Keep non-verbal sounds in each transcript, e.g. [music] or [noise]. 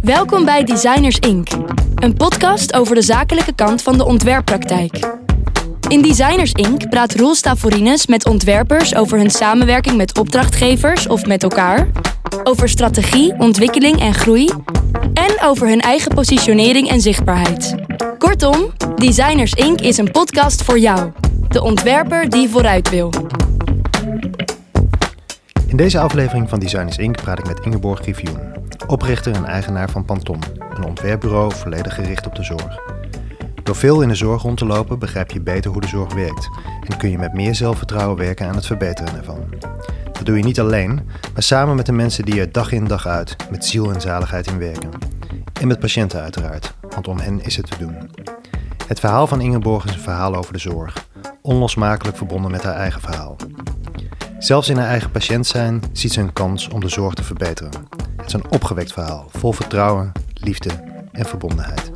Welkom bij Designers Inc., een podcast over de zakelijke kant van de ontwerppraktijk. In Designers Inc. praat Roel Stavorines met ontwerpers over hun samenwerking met opdrachtgevers of met elkaar, over strategie, ontwikkeling en groei en over hun eigen positionering en zichtbaarheid. Kortom, Designers Inc. is een podcast voor jou, de ontwerper die vooruit wil. In deze aflevering van Designers Inc. praat ik met Ingeborg Griffioen, oprichter en eigenaar van Panton, een ontwerpbureau volledig gericht op de zorg. Door veel in de zorg rond te lopen begrijp je beter hoe de zorg werkt en kun je met meer zelfvertrouwen werken aan het verbeteren ervan. Dat doe je niet alleen, maar samen met de mensen die er dag in dag uit met ziel en zaligheid in werken. En met patiënten uiteraard, want om hen is het te doen. Het verhaal van Ingeborg is een verhaal over de zorg, onlosmakelijk verbonden met haar eigen verhaal. Zelfs in haar eigen patiënt zijn ziet ze een kans om de zorg te verbeteren. Het is een opgewekt verhaal, vol vertrouwen, liefde en verbondenheid.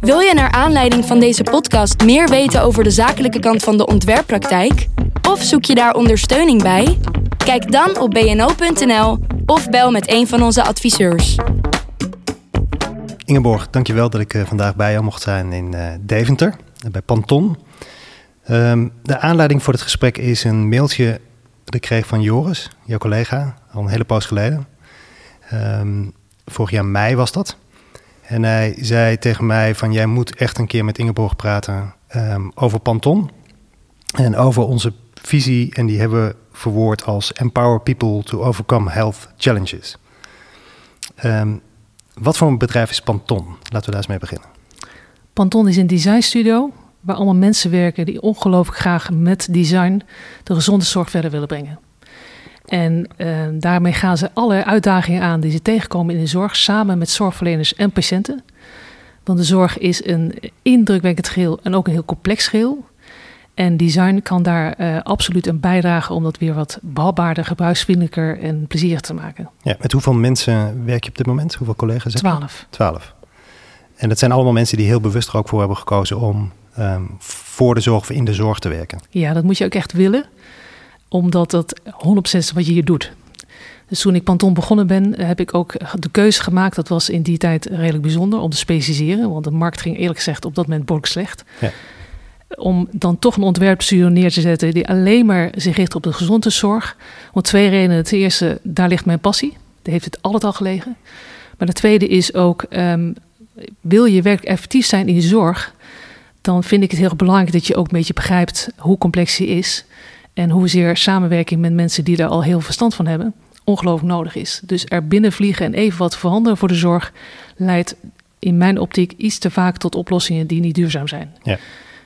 Wil je naar aanleiding van deze podcast meer weten over de zakelijke kant van de ontwerppraktijk? Of zoek je daar ondersteuning bij? Kijk dan op bno.nl of bel met een van onze adviseurs. Ingeborg, dankjewel dat ik eh, vandaag bij jou mocht zijn in uh, Deventer, bij Panton. Um, de aanleiding voor dit gesprek is een mailtje dat ik kreeg van Joris, jouw collega, al een hele poos geleden. Um, vorig jaar mei was dat. En hij zei tegen mij van jij moet echt een keer met Ingeborg praten um, over Panton. En over onze visie en die hebben we verwoord als Empower People to Overcome Health Challenges. Wat voor een bedrijf is Panton? Laten we daar eens mee beginnen. Panton is een designstudio waar allemaal mensen werken die ongelooflijk graag met design de gezonde zorg verder willen brengen. En uh, daarmee gaan ze alle uitdagingen aan die ze tegenkomen in de zorg samen met zorgverleners en patiënten. Want de zorg is een indrukwekkend geheel en ook een heel complex geheel. En design kan daar uh, absoluut een bijdrage om dat weer wat behapbaarder, gebruiksvriendelijker en plezierig te maken. Ja, met hoeveel mensen werk je op dit moment? Hoeveel collega's? Twaalf. Twaalf. En dat zijn allemaal mensen die heel bewust er ook voor hebben gekozen om um, voor de zorg of in de zorg te werken. Ja, dat moet je ook echt willen, omdat dat 100% is wat je hier doet. Dus toen ik Panton begonnen ben, heb ik ook de keuze gemaakt. Dat was in die tijd redelijk bijzonder om te specialiseren. Want de markt ging eerlijk gezegd op dat moment behoorlijk slecht. Ja. Om dan toch een ontwerpstudio neer te zetten die alleen maar zich richt op de gezondheidszorg. Om twee redenen. Ten eerste, daar ligt mijn passie. Daar heeft het altijd al gelegen. Maar de tweede is ook, um, wil je werkelijk effectief zijn in je zorg, dan vind ik het heel belangrijk dat je ook een beetje begrijpt hoe complex die is. En hoezeer samenwerking met mensen die daar al heel verstand van hebben, ongelooflijk nodig is. Dus er binnen vliegen en even wat veranderen voor de zorg leidt in mijn optiek iets te vaak tot oplossingen die niet duurzaam zijn. Ja.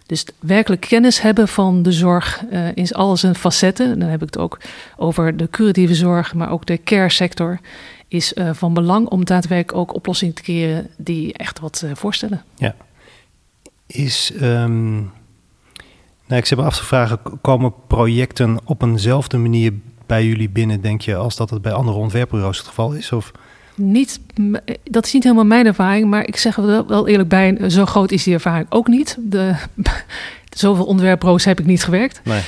Dus werkelijk kennis hebben van de zorg uh, in al zijn facetten. Dan heb ik het ook over de curatieve zorg, maar ook de care sector. Is uh, van belang om daadwerkelijk ook oplossingen te creëren die echt wat uh, voorstellen. Ja. Is. Um, nou, ik zit me af te vragen: komen projecten op eenzelfde manier bij jullie binnen, denk je, als dat het bij andere ontwerpbureaus het geval is? Of? Niet, dat is niet helemaal mijn ervaring, maar ik zeg er wel eerlijk bij, zo groot is die ervaring ook niet. De, [laughs] zoveel ontwerpbureaus heb ik niet gewerkt. Nee.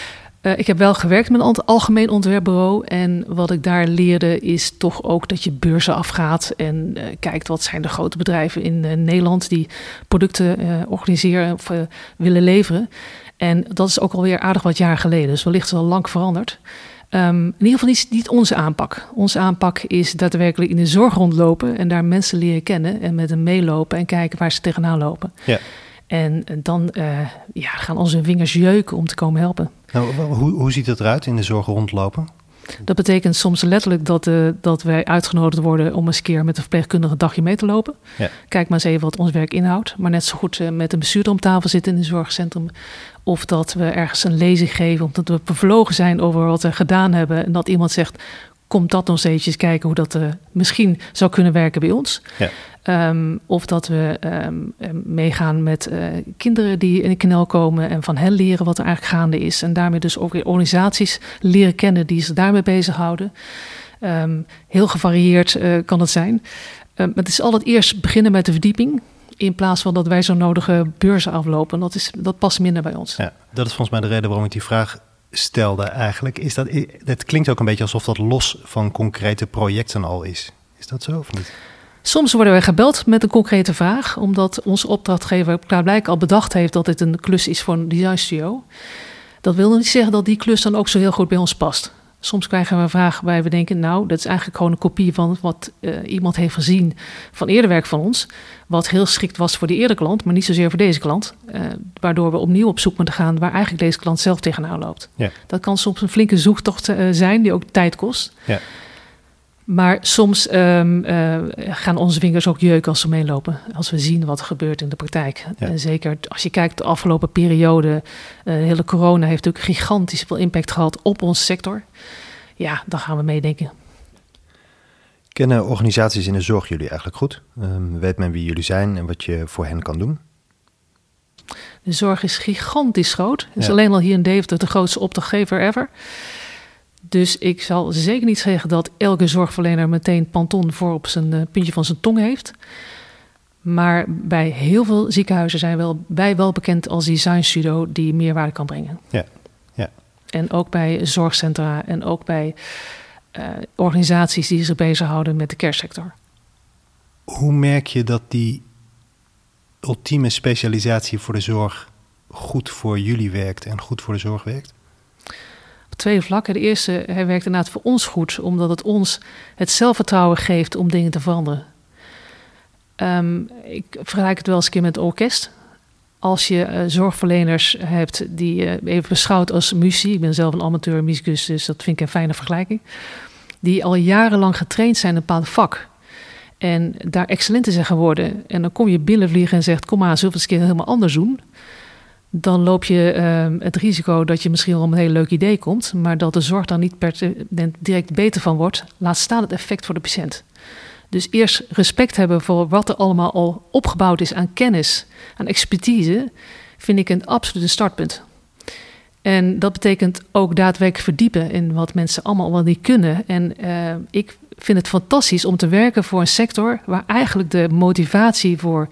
Uh, ik heb wel gewerkt met een algemeen ontwerpbureau. En wat ik daar leerde is toch ook dat je beurzen afgaat. En uh, kijkt wat zijn de grote bedrijven in uh, Nederland die producten organiseren of willen leveren. En dat is ook alweer aardig wat jaar geleden. Dus wellicht is al lang veranderd. Um, in ieder geval niet, niet onze aanpak. Onze aanpak is daadwerkelijk in de zorg rondlopen en daar mensen leren kennen en met hen meelopen en kijken waar ze tegenaan lopen. Ja. En dan uh, ja, gaan onze vingers jeuken om te komen helpen. Nou, hoe, hoe ziet het eruit in de zorg rondlopen? Dat betekent soms letterlijk dat, uh, dat wij uitgenodigd worden om eens een keer met een verpleegkundige een dagje mee te lopen. Ja. Kijk maar eens even wat ons werk inhoudt. Maar net zo goed uh, met een bestuurder om tafel zitten in een zorgcentrum. Of dat we ergens een lezing geven, omdat we bevlogen zijn over wat we gedaan hebben. En dat iemand zegt, komt dat nog steeds kijken hoe dat uh, misschien zou kunnen werken bij ons. Ja. Um, of dat we um, meegaan met uh, kinderen die in de knel komen en van hen leren wat er eigenlijk gaande is. En daarmee dus ook weer organisaties leren kennen die zich daarmee bezighouden. Um, heel gevarieerd uh, kan het zijn. het is altijd eerst beginnen met de verdieping. In plaats van dat wij zo'n nodige beurzen aflopen. Dat, is, dat past minder bij ons. Ja, dat is volgens mij de reden waarom ik die vraag stelde eigenlijk, is dat, het klinkt ook een beetje alsof dat los van concrete projecten al is. Is dat zo of niet? Soms worden wij gebeld met een concrete vraag, omdat onze opdrachtgever klaarblijkelijk al bedacht heeft dat dit een klus is voor een designstudio. Dat wil niet zeggen dat die klus dan ook zo heel goed bij ons past. Soms krijgen we een vraag waarbij we denken, nou, dat is eigenlijk gewoon een kopie van wat uh, iemand heeft gezien van eerder werk van ons. Wat heel geschikt was voor die eerdere klant, maar niet zozeer voor deze klant. Uh, waardoor we opnieuw op zoek moeten gaan waar eigenlijk deze klant zelf tegenaan loopt. Ja. Dat kan soms een flinke zoektocht uh, zijn die ook tijd kost. Ja. Maar soms um, uh, gaan onze vingers ook jeuken als ze meelopen. Als we zien wat er gebeurt in de praktijk. Ja. En zeker als je kijkt de afgelopen periode. Uh, de hele corona heeft natuurlijk gigantisch veel impact gehad op onze sector. Ja, dan gaan we meedenken. Kennen organisaties in de zorg jullie eigenlijk goed? Um, weet men wie jullie zijn en wat je voor hen kan doen? De zorg is gigantisch groot. Het is ja. alleen al hier in Deventer de grootste opdrachtgever ever. Dus ik zal zeker niet zeggen dat elke zorgverlener meteen Panton voor op zijn uh, puntje van zijn tong heeft. Maar bij heel veel ziekenhuizen zijn wel, wij wel bekend als designstudio die meerwaarde kan brengen. Ja, ja. En ook bij zorgcentra en ook bij uh, organisaties die zich bezighouden met de kerstsector. Hoe merk je dat die ultieme specialisatie voor de zorg goed voor jullie werkt en goed voor de zorg werkt? Twee vlakken. De eerste, hij werkt inderdaad voor ons goed, omdat het ons het zelfvertrouwen geeft om dingen te veranderen. Um, ik vergelijk het wel eens een keer met het orkest. Als je uh, zorgverleners hebt die je uh, even beschouwt als muziek, ik ben zelf een amateur muzikus, dus dat vind ik een fijne vergelijking, die al jarenlang getraind zijn in een bepaald vak. En daar excellent in zijn geworden. En dan kom je binnenvliegen en zegt: Kom maar, zullen het eens een keer helemaal anders doen? Dan loop je uh, het risico dat je misschien wel een heel leuk idee komt, maar dat de zorg dan niet per direct beter van wordt. Laat staan het effect voor de patiënt. Dus eerst respect hebben voor wat er allemaal al opgebouwd is aan kennis, aan expertise, vind ik een absolute startpunt. En dat betekent ook daadwerkelijk verdiepen in wat mensen allemaal wel niet kunnen. En uh, ik vind het fantastisch om te werken voor een sector waar eigenlijk de motivatie voor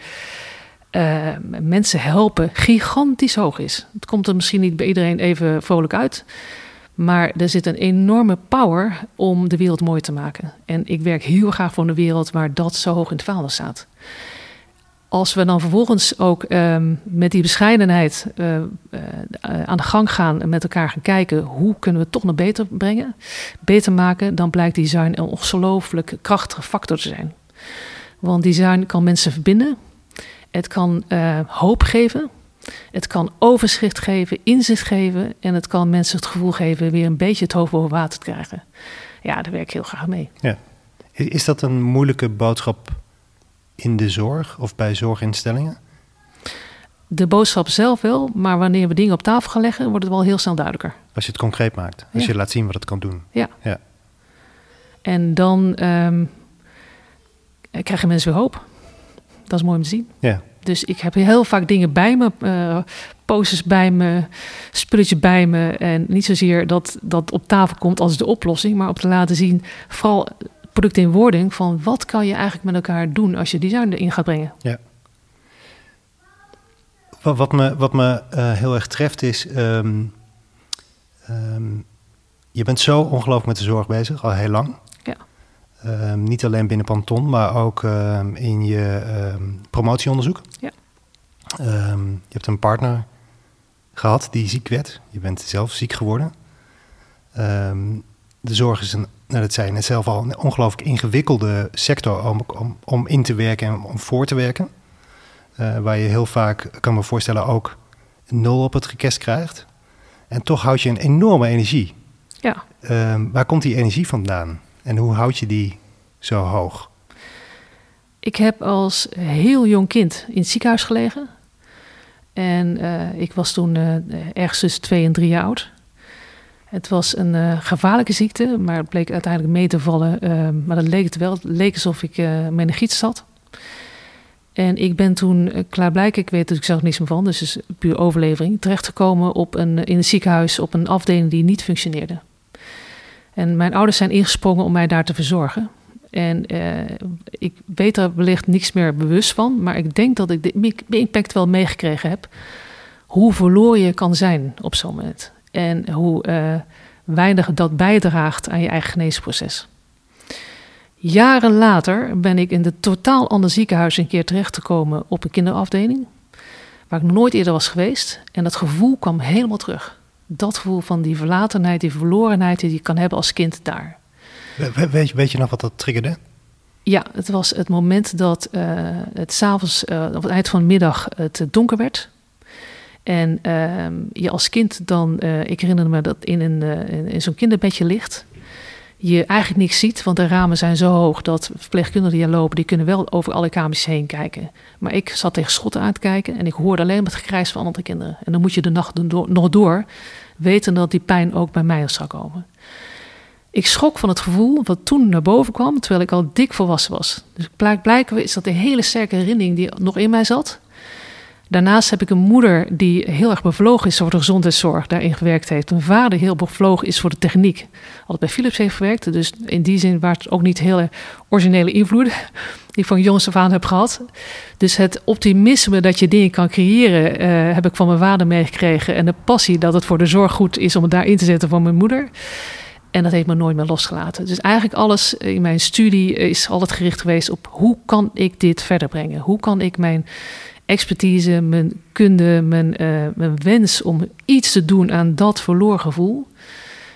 uh, mensen helpen gigantisch hoog is. Het komt er misschien niet bij iedereen even vrolijk uit. Maar er zit een enorme power om de wereld mooi te maken. En ik werk heel graag voor een wereld waar dat zo hoog in het vaandel staat. Als we dan vervolgens ook um, met die bescheidenheid uh, uh, aan de gang gaan en met elkaar gaan kijken hoe kunnen we het toch nog beter brengen, beter maken, dan blijkt design een ongelooflijk krachtige factor te zijn. Want design kan mensen verbinden, het kan uh, hoop geven. Het kan overzicht geven, inzicht geven. En het kan mensen het gevoel geven weer een beetje het hoofd boven water te krijgen. Ja, daar werk ik heel graag mee. Ja. Is dat een moeilijke boodschap in de zorg of bij zorginstellingen? De boodschap zelf wel, maar wanneer we dingen op tafel gaan leggen, wordt het wel heel snel duidelijker. Als je het concreet maakt, als je laat zien wat het kan doen. Ja. ja. En dan um, krijgen mensen weer hoop. Dat is mooi om te zien. Ja. Dus ik heb heel vaak dingen bij me, uh, posters bij me, spulletjes bij me. En niet zozeer dat dat op tafel komt als de oplossing, maar op te laten zien, vooral product in wording, van wat kan je eigenlijk met elkaar doen als je design erin gaat brengen. Ja. Wat, wat me, wat me uh, heel erg treft is, um, um, je bent zo ongelooflijk met de zorg bezig, al heel lang. Um, niet alleen binnen Panton, maar ook um, in je um, promotieonderzoek. Ja. je hebt een partner gehad die ziek werd. Je bent zelf ziek geworden. de zorg is een, nou dat zei je net zelf al, een ongelooflijk ingewikkelde sector om, om, om in te werken en om voor te werken. Uh, waar je heel vaak, kan me voorstellen, ook nul op het request krijgt. En toch houd je een enorme energie. Ja. waar komt die energie vandaan? En hoe houd je die zo hoog? Ik heb als heel jong kind in het ziekenhuis gelegen. En uh, ik was toen uh, ergens tussen twee en drie jaar oud. Het was een uh, gevaarlijke ziekte, maar het bleek uiteindelijk mee te vallen. maar dat leek het wel. Leek alsof ik uh, meningitis zat. En ik ben toen klaarblijkelijk, ik weet er ik zelf niets meer van, dus is puur overlevering, terechtgekomen op een, in een ziekenhuis op een afdeling die niet functioneerde. En mijn ouders zijn ingesprongen om mij daar te verzorgen. En uh, ik weet er wellicht niks meer bewust van, maar ik denk dat ik de impact wel meegekregen heb. Hoe verloren je kan zijn op zo'n moment. En hoe uh, weinig dat bijdraagt aan je eigen geneesproces. Jaren later ben ik in een totaal ander ziekenhuis een keer terechtgekomen op een kinderafdeling. Waar ik nooit eerder was geweest. En dat gevoel kwam helemaal terug. Dat gevoel van die verlatenheid, die verlorenheid die je kan hebben als kind daar. weet, je, weet je nog wat dat triggerde? Ja, het was het moment dat uh, het s'avonds, uh, op het eind van de middag, het donker werd. En uh, je als kind dan, uh, ik herinner me dat in, een, in, in zo'n kinderbedje ligt. Je eigenlijk niks ziet, want de ramen zijn zo hoog dat verpleegkundigen die er lopen, die kunnen wel over alle kamers heen kijken. Maar ik zat tegen schotten aan te kijken en ik hoorde alleen maar het gekrijs van andere kinderen. En dan moet je de nacht nog door, weten dat die pijn ook bij mij zou komen. Ik schrok van het gevoel wat toen naar boven kwam, terwijl ik al dik volwassen was. Dus blijkbaar is dat een hele sterke herinnering die nog in mij zat. Daarnaast heb ik een moeder die heel erg bevlogen is voor de gezondheidszorg, daarin gewerkt heeft. Een vader heel bevlogen is voor de techniek. Altijd bij Philips heeft gewerkt, dus in die zin waren het ook niet hele originele invloeden [laughs] die ik van jongs af aan heb gehad. Dus het optimisme dat je dingen kan creëren, uh, heb ik van mijn vader meegekregen. En de passie dat het voor de zorg goed is om het daarin te zetten van mijn moeder. En dat heeft me nooit meer losgelaten. Dus eigenlijk alles in mijn studie is altijd gericht geweest op hoe kan ik dit verder brengen? Hoe kan ik mijn expertise, mijn kunde, mijn, uh, mijn wens om iets te doen aan dat verloren gevoel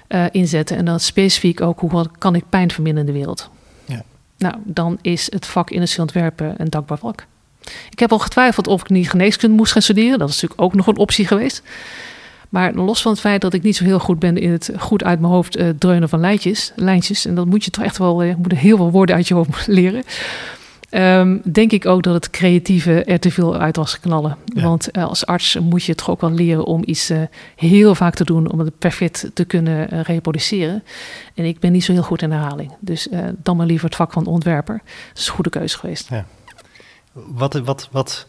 uh, inzetten. En dan specifiek ook hoe kan ik pijn verminderen in de wereld. Ja. Nou, dan is het vak industrieel ontwerpen een dankbaar vak. Ik heb al getwijfeld of ik niet geneeskunde moest gaan studeren. Dat is natuurlijk ook nog een optie geweest. Maar los van het feit dat ik niet zo heel goed ben in het goed uit mijn hoofd uh, dreunen van lijntjes, lijntjes. En dat moet je toch echt wel, moet heel veel woorden uit je hoofd [laughs] leren. Um, denk ik ook dat het creatieve er te veel uit was knallen. Want uh, als arts moet je toch ook wel leren om iets uh, heel vaak te doen om het perfect te kunnen uh, reproduceren. En ik ben niet zo heel goed in herhaling. Dus dan maar liever het vak van ontwerper. Dat is een goede keuze geweest. Ja. Wat, wat, wat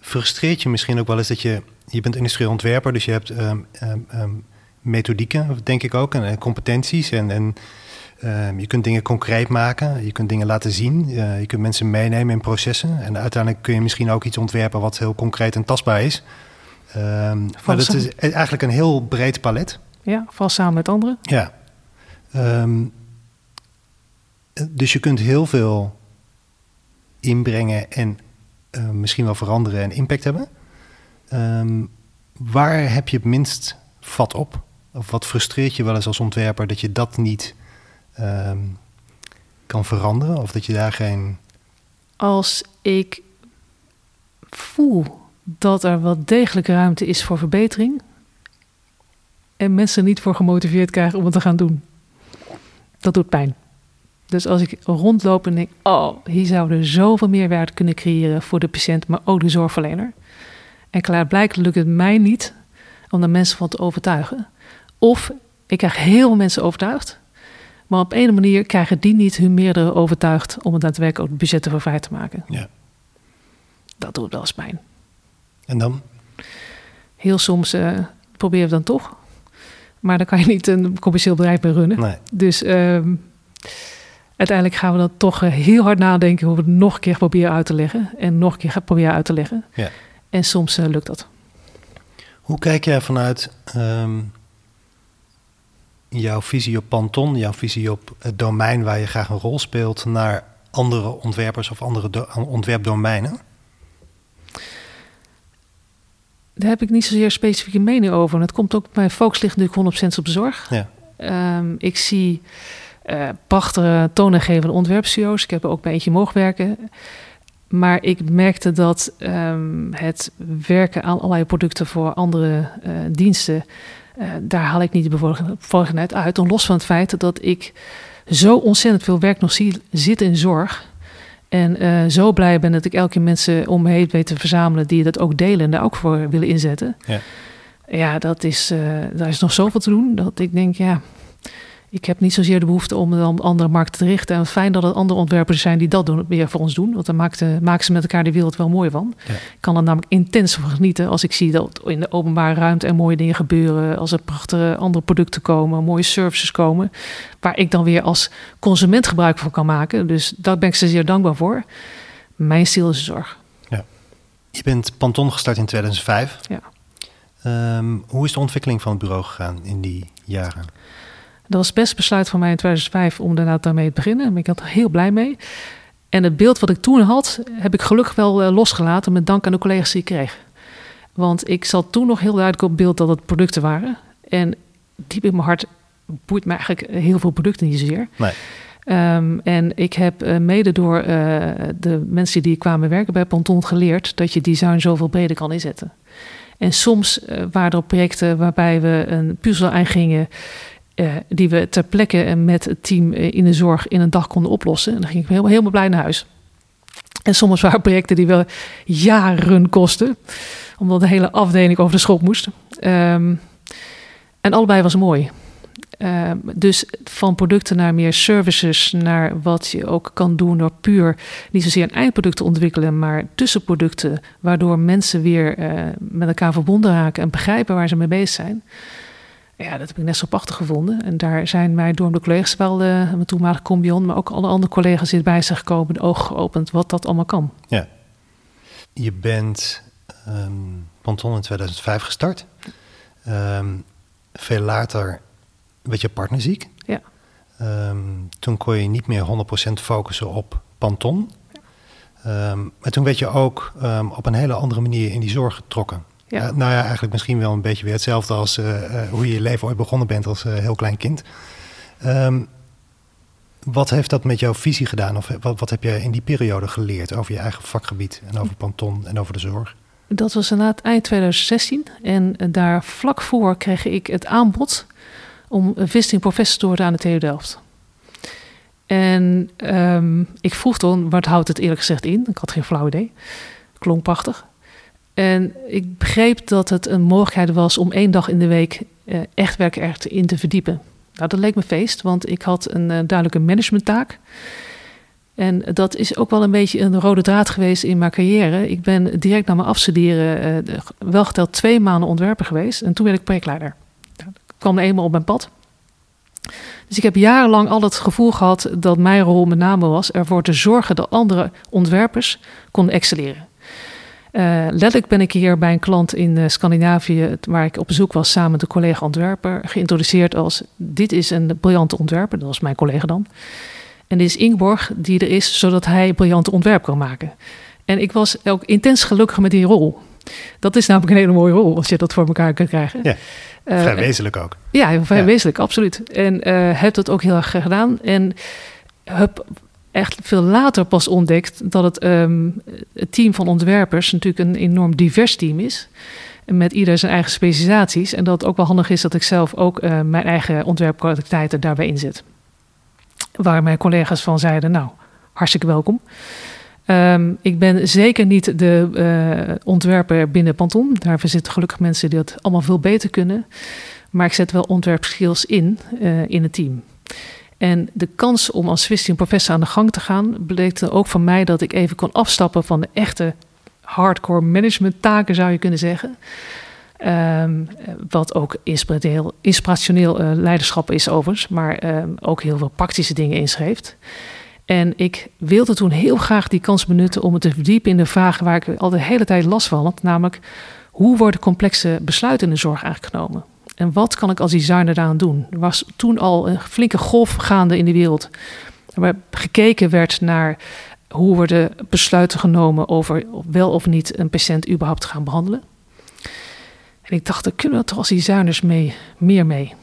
frustreert je misschien ook wel is dat je, je bent industrieel ontwerper, dus je hebt um, um, methodieken, denk ik ook, en competenties en, en Ehm, je kunt dingen concreet maken, je kunt dingen laten zien, uh, je kunt mensen meenemen in processen. En uiteindelijk kun je misschien ook iets ontwerpen wat heel concreet en tastbaar is. Um, maar dat is eigenlijk een heel breed palet. Ja, vast samen met anderen. Ja. Um, dus je kunt heel veel inbrengen en uh, misschien wel veranderen en impact hebben. waar heb je het minst vat op? Of wat frustreert je wel eens als ontwerper dat je dat niet um, kan veranderen? Of dat je daar geen. Als ik voel dat er wel degelijk ruimte is voor verbetering. En mensen niet voor gemotiveerd krijgen om het te gaan doen. Dat doet pijn. Dus als ik rondloop en denk, oh, hier zouden zoveel meer waarde kunnen creëren voor de patiënt, maar ook de zorgverlener. En klaarblijkelijk lukt het mij niet om daar mensen van te overtuigen. Of ik krijg heel veel mensen overtuigd, maar op een manier krijgen die niet hun meerdere overtuigd om het daadwerkelijk ook budgetten voor vrij te maken. Ja. Dat doet wel eens pijn. En dan? Heel soms uh, probeer we dan toch. Maar dan kan je niet een commercieel bedrijf meer runnen. Nee. Dus uh, uiteindelijk gaan we dan toch eh, heel hard nadenken hoe we het nog een keer proberen uit te leggen. En nog een keer proberen uit te leggen. Ja. En soms uh, lukt dat. Hoe kijk jij vanuit um, jouw visie op Panton, jouw visie op het domein waar je graag een rol speelt, naar andere ontwerpers of andere ontwerpdomeinen? Daar heb ik niet zozeer specifieke mening over. het komt ook, mijn focus ligt natuurlijk 100% op zorg. Ja. Um, ik zie uh, prachtige toonaangevende ontwerpstudio's. Ik heb er ook bij eentje mogen werken. Maar ik merkte dat um, het werken aan allerlei producten voor andere uh, diensten daar haal ik niet de bevoegdheid uit. En los van het feit dat ik zo ontzettend veel werk nog zie zitten in zorg. En uh, zo blij ben dat ik elke keer mensen om me heen weet te verzamelen die dat ook delen en daar ook voor willen inzetten. Ja, ja dat is, uh, daar is nog zoveel te doen dat ik denk, ja, ik heb niet zozeer de behoefte om dan andere markten te richten. En fijn dat er andere ontwerpers zijn die dat doen, weer voor ons doen. Want dan maken ze met elkaar de wereld wel mooi van. Ik kan er namelijk intens van genieten als ik zie dat in de openbare ruimte er mooie dingen gebeuren. Als er prachtige andere producten komen, mooie services komen. Waar ik dan weer als consument gebruik van kan maken. Dus daar ben ik ze zeer dankbaar voor. Mijn stil is zorg. Ja. Je bent Panton gestart in 2005. Ja. Ehm, hoe is de ontwikkeling van het bureau gegaan in die jaren? Dat was best besluit van mij in 2005 om daarna daarmee te beginnen. Ik altijd heel blij mee. En het beeld wat ik toen had, heb ik gelukkig wel eh, losgelaten met dank aan de collega's die ik kreeg. Want ik zat toen nog heel duidelijk op beeld dat het producten waren. En diep in mijn hart boeit me eigenlijk heel veel producten niet zozeer. Nee. Um, en ik heb uh, mede door uh, de mensen die kwamen werken bij Ponton geleerd dat je design zoveel breder kan inzetten. En soms uh, waren er projecten waarbij we een puzzel aangingen die we ter plekke met het team in de zorg in een dag konden oplossen. En dan ging ik helemaal, helemaal blij naar huis. En soms waren projecten die wel jaren kosten, omdat de hele afdeling over de schop moest. Um, en allebei was mooi. Uh, dus van producten naar meer services, naar wat je ook kan doen door puur niet zozeer een eindproduct te ontwikkelen, maar tussenproducten, waardoor mensen weer uh, met elkaar verbonden raken en begrijpen waar ze mee bezig zijn. Ja, dat heb ik net zo prachtig gevonden. En daar zijn mij door de collega's wel, de, mijn toenmalige combion, maar ook alle andere collega's in bij zich gekomen, de ogen geopend, wat dat allemaal kan. Ja. Je bent um, Panton in 2005 gestart. Um, veel later werd je partner ziek. Ja. Um, toen kon je niet meer 100% focussen op Panton. Ja. Maar toen werd je ook op een hele andere manier in die zorg getrokken. Ja. Uh, nou ja, eigenlijk misschien wel een beetje weer hetzelfde als uh, uh, hoe je je leven ooit begonnen bent als heel klein kind. wat heeft dat met jouw visie gedaan? Of wat, wat heb je in die periode geleerd over je eigen vakgebied en over Panton en over de zorg? Dat was inderdaad eind 2016. En daar vlak voor kreeg ik het aanbod om een visiting professor te worden aan de TU Delft. En um, ik vroeg toen, wat houdt het eerlijk gezegd in? Ik had geen flauw idee. Klonk prachtig. En ik begreep dat het een mogelijkheid was om één dag in de week uh, echt werk in te verdiepen. Nou, dat leek me feest, want ik had een uh, duidelijke managementtaak. En dat is ook wel een beetje een rode draad geweest in mijn carrière. Ik ben direct na mijn afstuderen uh, wel geteld twee maanden ontwerper geweest. En toen werd ik projectleider. Nou, dat kwam eenmaal op mijn pad. Dus ik heb jarenlang al het gevoel gehad dat mijn rol met name was ervoor te zorgen dat andere ontwerpers konden excelleren. Uh, letterlijk ben ik hier bij een klant in uh, Scandinavië, waar ik op bezoek was samen met een collega ontwerper, geïntroduceerd als: Dit is een briljante ontwerper, dat was mijn collega dan. En dit is Ingeborg die er is, zodat hij briljante ontwerp kan maken. En ik was ook intens gelukkig met die rol. Dat is namelijk een hele mooie rol, als je dat voor elkaar kunt krijgen. Ja, vrij uh, wezenlijk ook. Ja, vrij ja. wezenlijk, absoluut. En heb dat ook heel erg gedaan. En heb echt veel later pas ontdekt dat het, um, het team van ontwerpers natuurlijk een enorm divers team is. Met ieder zijn eigen specialisaties. En dat het ook wel handig is dat ik zelf ook uh, mijn eigen ontwerpkwaliteiten daarbij inzet waar mijn collega's van zeiden, nou, hartstikke welkom. Um, ik ben zeker niet de uh, ontwerper binnen Panton. Daar zitten gelukkig mensen die dat allemaal veel beter kunnen. Maar ik zet wel ontwerpskills in, uh, in het team. En de kans om als visiting professor aan de gang te gaan... bleek ook van mij dat ik even kon afstappen van de echte hardcore management taken, zou je kunnen zeggen. Um, wat ook inspirationeel, inspirationeel uh, leiderschap is overigens, maar um, ook heel veel praktische dingen inschreef. En ik wilde toen heel graag die kans benutten om het te verdiepen in de vragen waar ik al de hele tijd last van had, namelijk hoe worden complexe besluiten in de zorg eigenlijk genomen? En wat kan ik als designer daaraan doen? Er was toen al een flinke golf gaande in de wereld, waar gekeken werd naar hoe worden besluiten genomen over wel of niet een patiënt überhaupt te gaan behandelen. En ik dacht, daar kunnen we toch als designers mee, meer mee.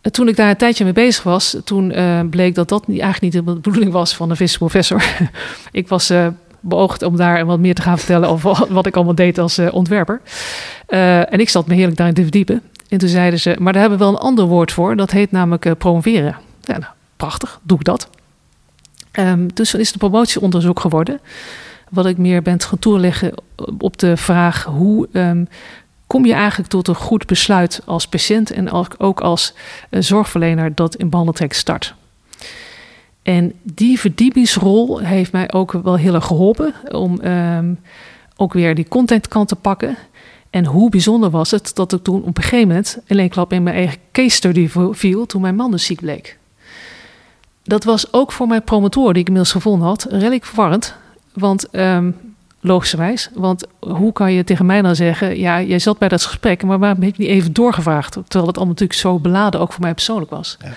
En toen ik daar een tijdje mee bezig was, toen uh, bleek dat dat eigenlijk niet de bedoeling was van de visprofessor. [laughs] ik was uh, beoogd om daar wat meer te gaan vertellen over [laughs] wat ik allemaal deed als uh, ontwerper. en ik zat me heerlijk daarin te verdiepen. En toen zeiden ze, maar daar hebben we wel een ander woord voor. Dat heet namelijk promoveren. Ja, nou, prachtig, doe ik dat. Um, dus is het promotieonderzoek geworden. Wat ik meer ben gaan toeleggen op de vraag hoe um, kom je eigenlijk tot een goed besluit als patiënt en ook als zorgverlener dat in behandeltrek start. En die verdiepingsrol heeft mij ook wel heel erg geholpen om um, ook weer die contentkant te pakken. En hoe bijzonder was het dat ik toen op een gegeven moment alleen klap in mijn eigen case study viel toen mijn man dus ziek bleek. Dat was ook voor mijn promotor, die ik inmiddels gevonden had, redelijk verwarrend. Want um, logischerwijs. Want hoe kan je tegen mij dan zeggen... ja, jij zat bij dat gesprek, maar waarom heb je niet even doorgevraagd? Terwijl het allemaal natuurlijk zo beladen ook voor mij persoonlijk was. Ja.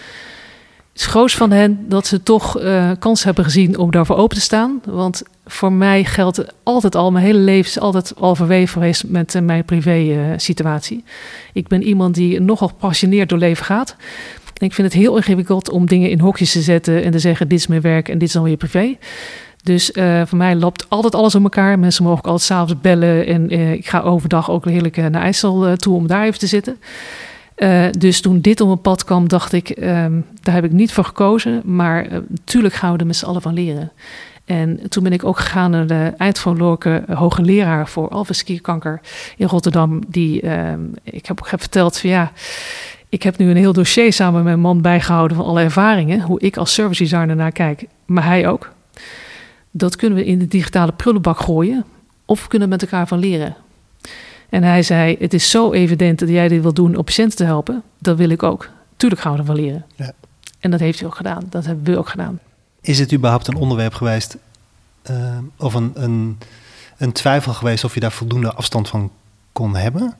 Groot van hen dat ze toch uh, kans hebben gezien om daarvoor open te staan. Want voor mij geldt altijd al, mijn hele leven is altijd al verweven geweest met uh, mijn privé situatie. Ik ben iemand die nogal gepassioneerd door leven gaat. ik vind het heel ingewikkeld om dingen in hokjes te zetten en te zeggen: dit is mijn werk en dit is dan weer privé. Dus voor mij loopt altijd alles om elkaar. Mensen mogen ook altijd s'avonds bellen. En ik ga overdag ook heerlijk naar IJssel toe om daar even te zitten. Uh, dus toen dit op mijn pad kwam, dacht ik, um, daar heb ik niet voor gekozen. Maar natuurlijk gaan we er met z'n allen van leren. En toen ben ik ook gegaan naar de eindverloren hoge leraar voor alvleesklierkanker in Rotterdam. Die, ehm, ik heb ook verteld van ja, ik heb nu een heel dossier samen met mijn man bijgehouden van alle ervaringen. Hoe ik als service designer naar kijk, maar hij ook. Dat kunnen we in de digitale prullenbak gooien. Of we kunnen met elkaar van leren. En hij zei: Het is zo evident dat jij dit wil doen om patiënten te helpen. Dat wil ik ook. Tuurlijk gaan we ervan leren. Ja. En dat heeft hij ook gedaan. Dat hebben we ook gedaan. Is het überhaupt een onderwerp geweest, uh, of een, een, een twijfel geweest of je daar voldoende afstand van kon hebben?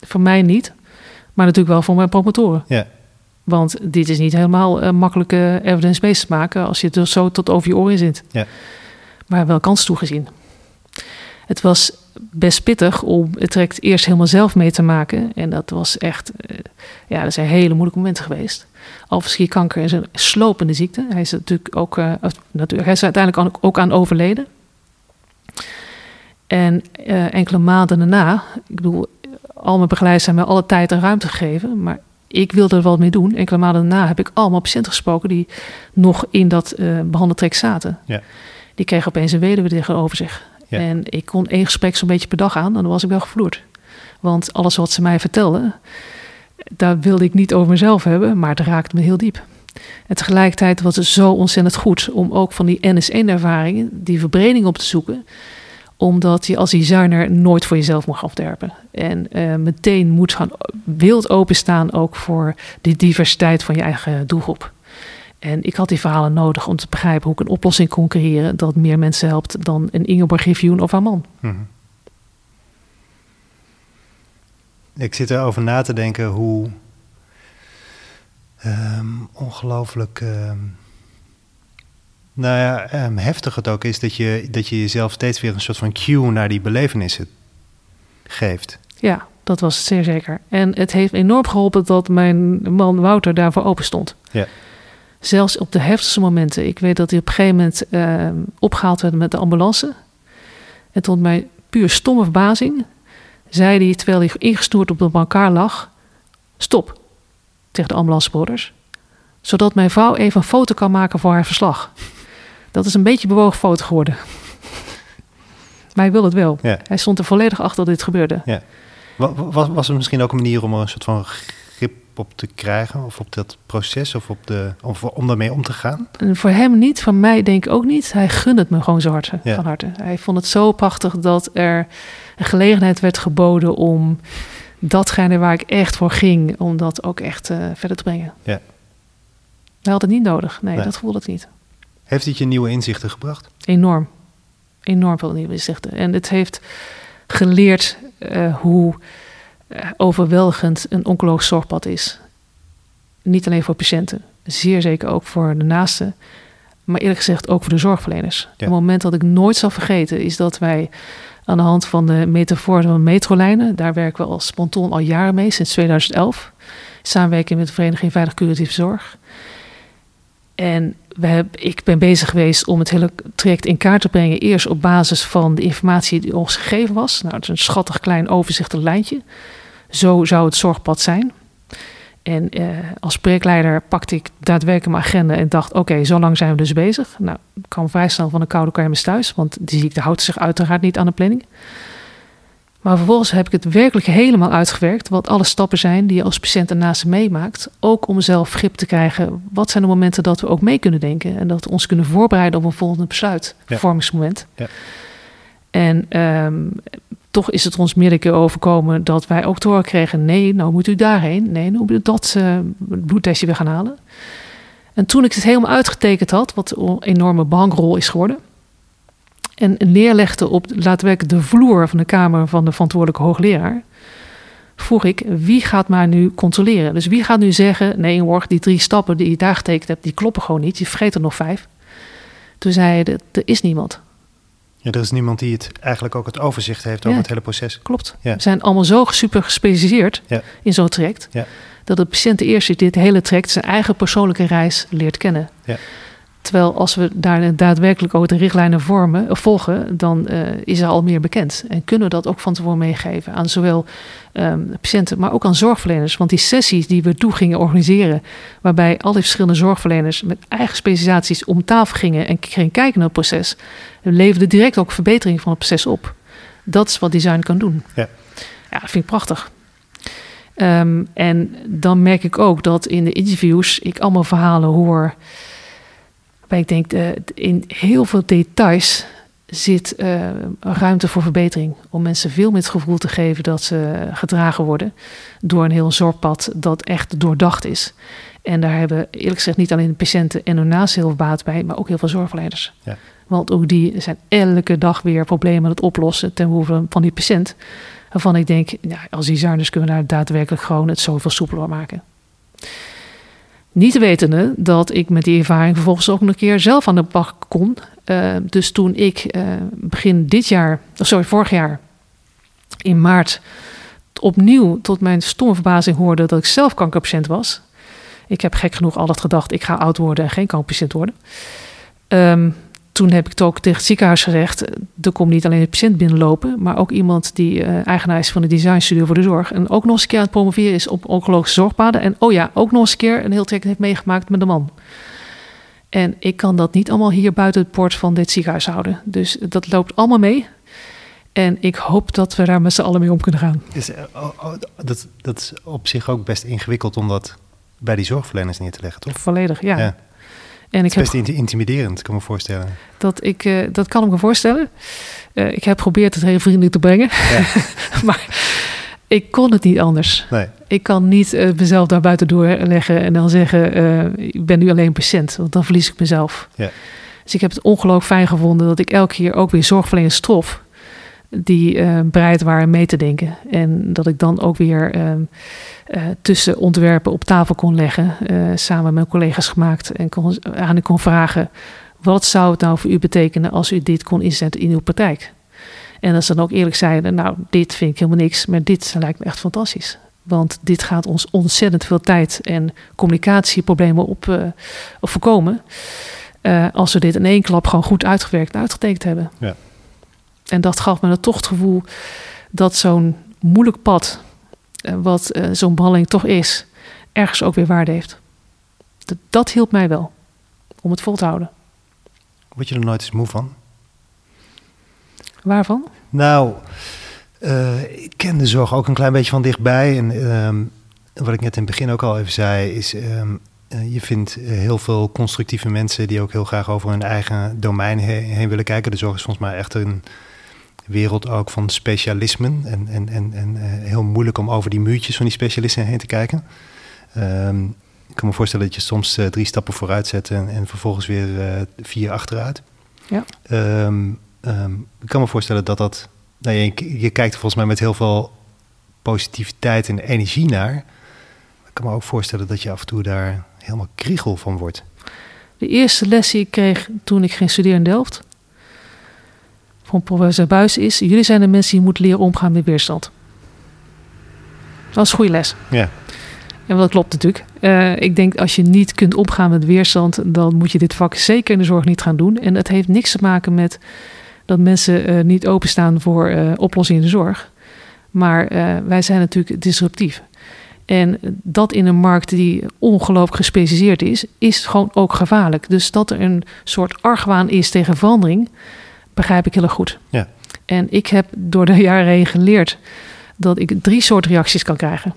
Voor mij niet, maar natuurlijk wel voor mijn promotoren. Ja. Want dit is niet helemaal uh, makkelijke evidence-based maken als je het er zo tot over je oren zit. Ja maar wel kans toegezien. Het was best pittig om het traject eerst helemaal zelf mee te maken. En dat was echt, uh, ja, dat zijn hele moeilijke momenten geweest. Alphenschierkanker is een slopende ziekte. Hij is natuurlijk ook, uh, natuurlijk, hij is uiteindelijk ook aan overleden. En uh, enkele maanden daarna, ik bedoel, al mijn begeleiders zijn me alle tijd en ruimte gegeven, maar ik wilde er wat mee doen. Enkele maanden daarna heb ik allemaal patiënten gesproken die nog in dat uh, behandeltrek zaten. Ja die kreeg opeens een weduwe tegenover zich. En ik kon één gesprek zo'n beetje per dag aan dan was ik wel gevloerd. Want alles wat ze mij vertelden, daar wilde ik niet over mezelf hebben, maar het raakte me heel diep. En tegelijkertijd was het zo ontzettend goed om ook van die NS1-ervaringen die verbreding op te zoeken omdat je als designer nooit voor jezelf mag afderpen. En uh, meteen moet gaan wild openstaan ook voor de diversiteit van je eigen doelgroep. En ik had die verhalen nodig om te begrijpen hoe ik een oplossing kon creëren dat meer mensen helpt dan een Ingeborg Griffioen of haar man. Mm Ik zit erover na te denken hoe um, ongelooflijk um, nou ja, um, heftig het ook is dat je, dat je jezelf steeds weer een soort van cue naar die belevenissen geeft. Ja, dat was zeer zeker. En het heeft enorm geholpen dat mijn man Wouter daarvoor open stond. Ja. Zelfs op de heftigste momenten. Ik weet dat hij op een gegeven moment uh, opgehaald werd met de ambulance. En tot mijn puur stomme verbazing zei hij, terwijl hij ingestoerd op de brancard lag... Stop, tegen de ambulancebroeders. Zodat mijn vrouw even een foto kan maken voor haar verslag. Dat is een beetje bewogen foto geworden. [laughs] maar hij wil het wel. Hij stond er volledig achter dat dit gebeurde. Ja. Was, was er misschien ook een manier om een soort van op te krijgen? Of op dat proces? Of, op de, of om daarmee om te gaan? En voor hem niet, van mij denk ik ook niet. Hij gunde het me gewoon zo hard, van harte. Hij vond het zo prachtig dat er een gelegenheid werd geboden om datgene waar ik echt voor ging, om dat ook echt uh, verder te brengen. Ja. Hij had het niet nodig. Nee, dat voelde het niet. Heeft het je nieuwe inzichten gebracht? Enorm. Enorm veel nieuwe inzichten. En het heeft geleerd uh, hoe eh, overweldigend een oncologisch zorgpad is. Niet alleen voor patiënten, zeer zeker ook voor de naasten, maar eerlijk gezegd ook voor de zorgverleners. Ja. Een moment dat ik nooit zal vergeten is dat wij aan de hand van de metafoor van metrolijnen, daar werken we als Sponton al jaren mee, sinds 2011, samenwerking met de Vereniging Veilig Curatieve Zorg. En we hebben, ik ben bezig geweest om het hele traject in kaart te brengen. Eerst op basis van de informatie die ons gegeven was. Nou, het is een schattig klein overzichtelijk lijntje. Zo zou het zorgpad zijn. En eh, als projectleider pakte ik daadwerkelijk mijn agenda en dacht: oké, zo lang zijn we dus bezig. Nou, ik kwam vrij snel van de koude kermis thuis, want die ziekte houdt zich uiteraard niet aan de planning. Maar vervolgens heb ik het werkelijk helemaal uitgewerkt. Wat alle stappen zijn die je als patiënt ernaast meemaakt. Ook om zelf grip te krijgen. Wat zijn de momenten dat we ook mee kunnen denken. En dat we ons kunnen voorbereiden op een volgende besluitvormingsmoment. Ja. ja. En um, toch is het ons meerdere keer overkomen dat wij ook te horen kregen: nee, nou moet u daarheen. Nee, nou moet u dat uh, bloedtestje weer gaan halen. En toen ik het helemaal uitgetekend had, wat een enorme bankrol is geworden, En neerlegde op laten de vloer van de kamer van de verantwoordelijke hoogleraar. Vroeg ik, wie gaat maar nu controleren? Dus wie gaat nu zeggen, nee hoor, die drie stappen die je daar getekend hebt, die kloppen gewoon niet. Je vergeet er nog vijf. Toen zei hij, er is niemand. Ja, er is niemand die het eigenlijk ook het overzicht heeft over het hele proces. Klopt. We zijn allemaal zo super gespecialiseerd in zo'n traject. Dat de patiënt eerst dit hele traject zijn eigen persoonlijke reis leert kennen. Terwijl als we daar daadwerkelijk ook de richtlijnen vormen, of volgen, dan uh, is er al meer bekend. En kunnen we dat ook van tevoren meegeven aan zowel um, patiënten, maar ook aan zorgverleners. Want die sessies die we toe gingen organiseren, waarbij al die verschillende zorgverleners met eigen specialisaties om tafel gingen en gingen kijken naar het proces, leverde direct ook verbetering van het proces op. Dat is wat design kan doen. Ja, ja dat vind ik prachtig. Um, en dan merk ik ook dat in de interviews ik allemaal verhalen hoor ik denk, uh, in heel veel details zit uh, ruimte voor verbetering. Om mensen veel meer het gevoel te geven dat ze gedragen worden door een heel zorgpad dat echt doordacht is. En daar hebben eerlijk gezegd niet alleen de patiënten en hun naast heel veel baat bij, maar ook heel veel zorgverleners. Ja. Want ook die zijn elke dag weer problemen aan het oplossen ten behoeve van die patiënt. Waarvan ik denk, ja, als designers kunnen we daar daadwerkelijk gewoon het zoveel soepeler maken. Niet wetende dat ik met die ervaring vervolgens ook nog een keer zelf aan de bak kon. Uh, dus toen ik uh, begin dit jaar, sorry, vorig jaar, in maart, opnieuw tot mijn stomme verbazing hoorde dat ik zelf kankerpatiënt was. Ik heb gek genoeg altijd gedacht, ik ga oud worden en geen kankerpatiënt worden. Um, toen heb ik het ook tegen het ziekenhuis gezegd. Er komt niet alleen een patiënt binnenlopen, maar ook iemand die uh, eigenaar is van de designstudio voor de zorg. En ook nog eens een keer aan het promoveren is op oncologische zorgpaden. En oh ja, ook nog eens een keer een heel traject heeft meegemaakt met een man. En ik kan dat niet allemaal hier buiten het poort van dit ziekenhuis houden. Dus dat loopt allemaal mee. En ik hoop dat we daar met z'n allen mee om kunnen gaan. Dus, oh, oh, dat, dat is op zich ook best ingewikkeld om dat bij die zorgverleners neer te leggen, toch? Volledig, ja. ja. En ik het is best intimiderend, kan ik me voorstellen. Dat, ik, uh, dat kan ik me voorstellen. Uh, ik heb geprobeerd het heel vriendelijk te brengen. Ja. [laughs] maar ik kon het niet anders. Nee. Ik kan niet uh, mezelf daar buiten doorleggen en dan zeggen... ik ben nu alleen patiënt, want dan verlies ik mezelf. Ja. Dus ik heb het ongelooflijk fijn gevonden... dat ik elke keer ook weer zorgverleners trof... die bereid waren mee te denken. En dat ik dan ook weer ehm, uh, tussen ontwerpen op tafel kon leggen. Uh, samen met collega's gemaakt. En kon, aan u kon vragen: wat zou het nou voor u betekenen als u dit kon inzetten in uw praktijk? En dat ze dan ook eerlijk zeiden: Nou, dit vind ik helemaal niks, maar dit lijkt me echt fantastisch. Want dit gaat ons ontzettend veel tijd en communicatieproblemen op, uh, op voorkomen. als we dit in één klap gewoon goed uitgewerkt en uitgetekend hebben. Ja. En dat gaf me dan toch het gevoel dat zo'n moeilijk pad eh, wat uh, zo'n behandeling toch is, ergens ook weer waarde heeft. Dat, dat hielp mij wel om het vol te houden. Word je er nooit eens moe van? Waarvan? Nou, uh, ik ken de zorg ook een klein beetje van dichtbij. En um, wat ik net in het begin ook al even zei, is um, je vindt heel veel constructieve mensen die ook heel graag over hun eigen domein heen willen kijken. De zorg is volgens mij echt een wereld ook van specialismen. En, en, en, en uh, heel moeilijk om over die muurtjes van die specialisten heen te kijken. Um, ik kan me voorstellen dat je soms uh, drie stappen vooruit zet en, en vervolgens weer uh, vier achteruit. Ja. Um, um, ik kan me voorstellen dat dat. Nou, je, je kijkt volgens mij met heel veel positiviteit en energie naar. Ik kan me ook voorstellen dat je af en toe daar helemaal kriegel van wordt. De eerste les die ik kreeg toen ik ging studeren in Delft, van professor Buis is: jullie zijn de mensen die moeten leren omgaan met weerstand. Dat is een goede les. Ja. En dat klopt natuurlijk. Uh, ik denk als je niet kunt omgaan met weerstand, dan moet je dit vak zeker in de zorg niet gaan doen. En het heeft niks te maken met dat mensen uh, niet openstaan voor uh, oplossingen in de zorg. Maar wij zijn natuurlijk disruptief. En dat in een markt die ongelooflijk gespecialiseerd is, is gewoon ook gevaarlijk. Dus dat er een soort argwaan is tegen verandering, begrijp ik heel erg goed. Ja. En ik heb door de jaren heen geleerd dat ik drie soorten reacties kan krijgen.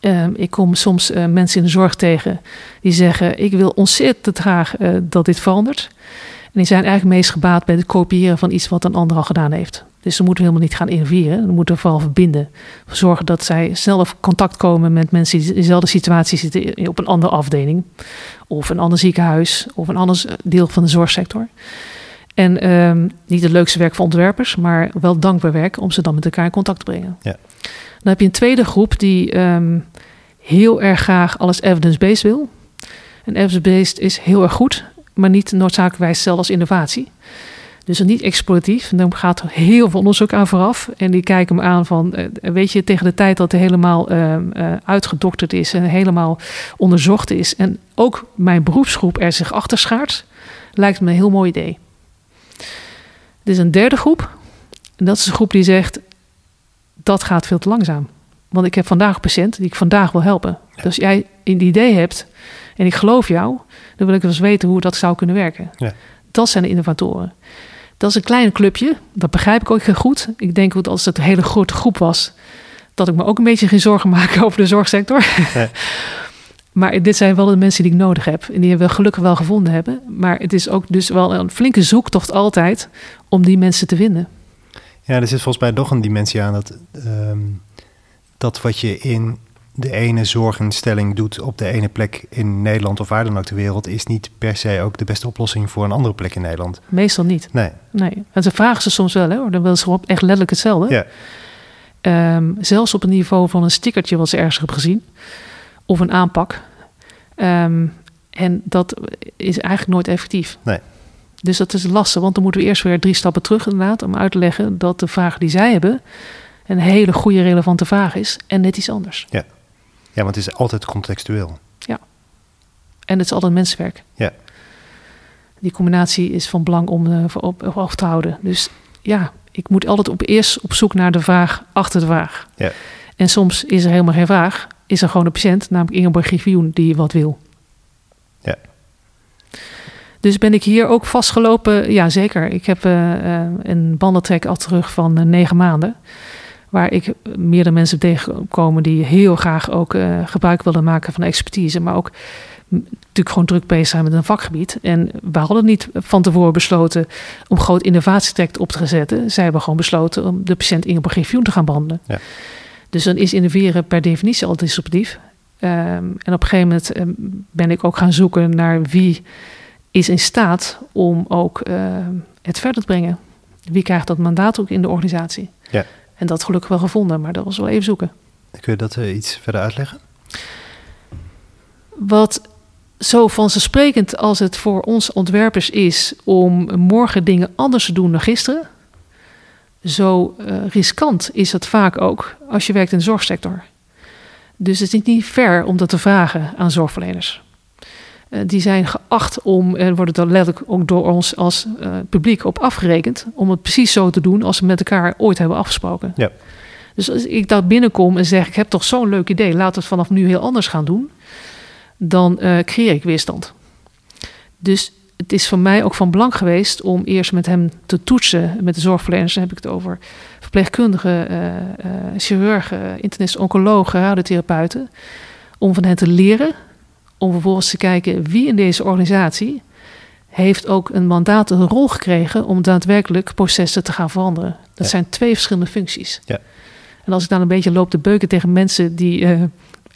Uh, ik kom soms uh, mensen in de zorg tegen die zeggen: Ik wil ontzettend graag uh, dat dit verandert. En die zijn eigenlijk meest gebaat bij het kopiëren van iets wat een ander al gedaan heeft. Dus ze moeten helemaal niet gaan innoveren. Ze moeten vooral verbinden. Zorgen dat zij zelf contact komen met mensen die in dezelfde situatie zitten op een andere afdeling. Of een ander ziekenhuis. Of een ander deel van de zorgsector. En ehm, niet het leukste werk voor ontwerpers, maar wel dankbaar werk om ze dan met elkaar in contact te brengen. Ja. Dan heb je een tweede groep die ehm, heel erg graag alles evidence-based wil. En evidence-based is heel erg goed, maar niet noodzakelijkwijs hetzelfde als innovatie. Dus niet exploratief. En dan gaat er heel veel onderzoek aan vooraf. En die kijken me aan van, eh, weet je, tegen de tijd dat het helemaal ehm, eh, uitgedokterd is en helemaal onderzocht is. En ook mijn beroepsgroep er zich achter schaart, lijkt me een heel mooi idee. Er is een derde groep. En dat is een groep die zegt, dat gaat veel te langzaam. Want ik heb vandaag een patiënt die ik vandaag wil helpen. Dus als jij een idee hebt en ik geloof jou, dan wil ik wel eens weten hoe dat zou kunnen werken. Ja. Dat zijn de innovatoren. Dat is een klein clubje, dat begrijp ik ook heel goed. Ik denk dat als het een hele grote groep was, dat ik me ook een beetje geen zorgen maak [laughs] over de zorgsector. Ja. [laughs] maar dit zijn wel de mensen die ik nodig heb. En die we gelukkig wel gevonden hebben. Maar het is ook dus wel een flinke zoektocht altijd om die mensen te vinden. Ja, er zit volgens mij nog een dimensie aan dat, ehm, dat wat je in de ene zorginstelling doet op de ene plek in Nederland of waar dan ook ter wereld, is niet per se ook de beste oplossing voor een andere plek in Nederland. Meestal niet. Nee. Nee. En ze vragen ze soms wel, hè, hoor. dan willen ze gewoon echt letterlijk hetzelfde. Ja, Ehm, zelfs op het niveau van een stickertje wat ze ergens hebben gezien. Of een aanpak. Ehm, en dat is eigenlijk nooit effectief. Nee. Dus dat is lastig, want dan moeten we eerst weer drie stappen terug inderdaad... om uit te leggen dat de vraag die zij hebben... een hele goede, relevante vraag is en net iets anders. ja, want het is altijd contextueel. En het is altijd mensenwerk. Ja. Die combinatie is van belang om voor op, op af te houden. Dus ja, ik moet altijd op eerst op zoek naar de vraag achter de vraag. Ja. En soms is er helemaal geen vraag. Is er gewoon een patiënt, namelijk Ingeborg Griffioen, die wat wil. Ja. Dus ben ik hier ook vastgelopen? Ja, zeker. Ik heb eh, eh, een bandentrek al terug van eh, negen maanden. Waar ik meerdere mensen tegenkomen die heel graag ook gebruik willen maken van expertise. Maar ook natuurlijk gewoon druk bezig zijn met een vakgebied. En we hadden niet van tevoren besloten om groot innovatietraject op te zetten. Zij hebben gewoon besloten om de patiënt Ingeborg Griffioen te gaan behandelen. Ja. Dus dan is innoveren per definitie al disruptief. Ehm, en op een gegeven moment ehm, ben ik ook gaan zoeken naar wie is in staat om ook ehm, het verder te brengen. Wie krijgt dat mandaat ook in de organisatie? Ja. En dat gelukkig wel gevonden, maar dat was wel even zoeken. Kun je dat eh, iets verder uitleggen? Wat zo vanzelfsprekend als het voor ons ontwerpers is om morgen dingen anders te doen dan gisteren, zo eh, riskant is het vaak ook als je werkt in de zorgsector. Dus het is niet ver om dat te vragen aan zorgverleners. Eh, die zijn geacht om, en worden er letterlijk ook door ons als eh, publiek op afgerekend, om het precies zo te doen als we met elkaar ooit hebben afgesproken. Ja. Dus als ik daar binnenkom en zeg: Ik heb toch zo'n leuk idee, laten we het vanaf nu heel anders gaan doen, dan creëer ik weerstand. Dus het is voor mij ook van belang geweest om eerst met hem te toetsen, met de zorgverleners, dan heb ik het over verpleegkundigen, eh, eh, chirurgen, internisten, oncologen, radiotherapeuten, om van hen te leren, om vervolgens te kijken wie in deze organisatie heeft ook een mandaat, een rol gekregen om daadwerkelijk processen te gaan veranderen. Dat Ja. zijn twee verschillende functies. Ja. En als ik dan een beetje loop te beuken tegen mensen die eh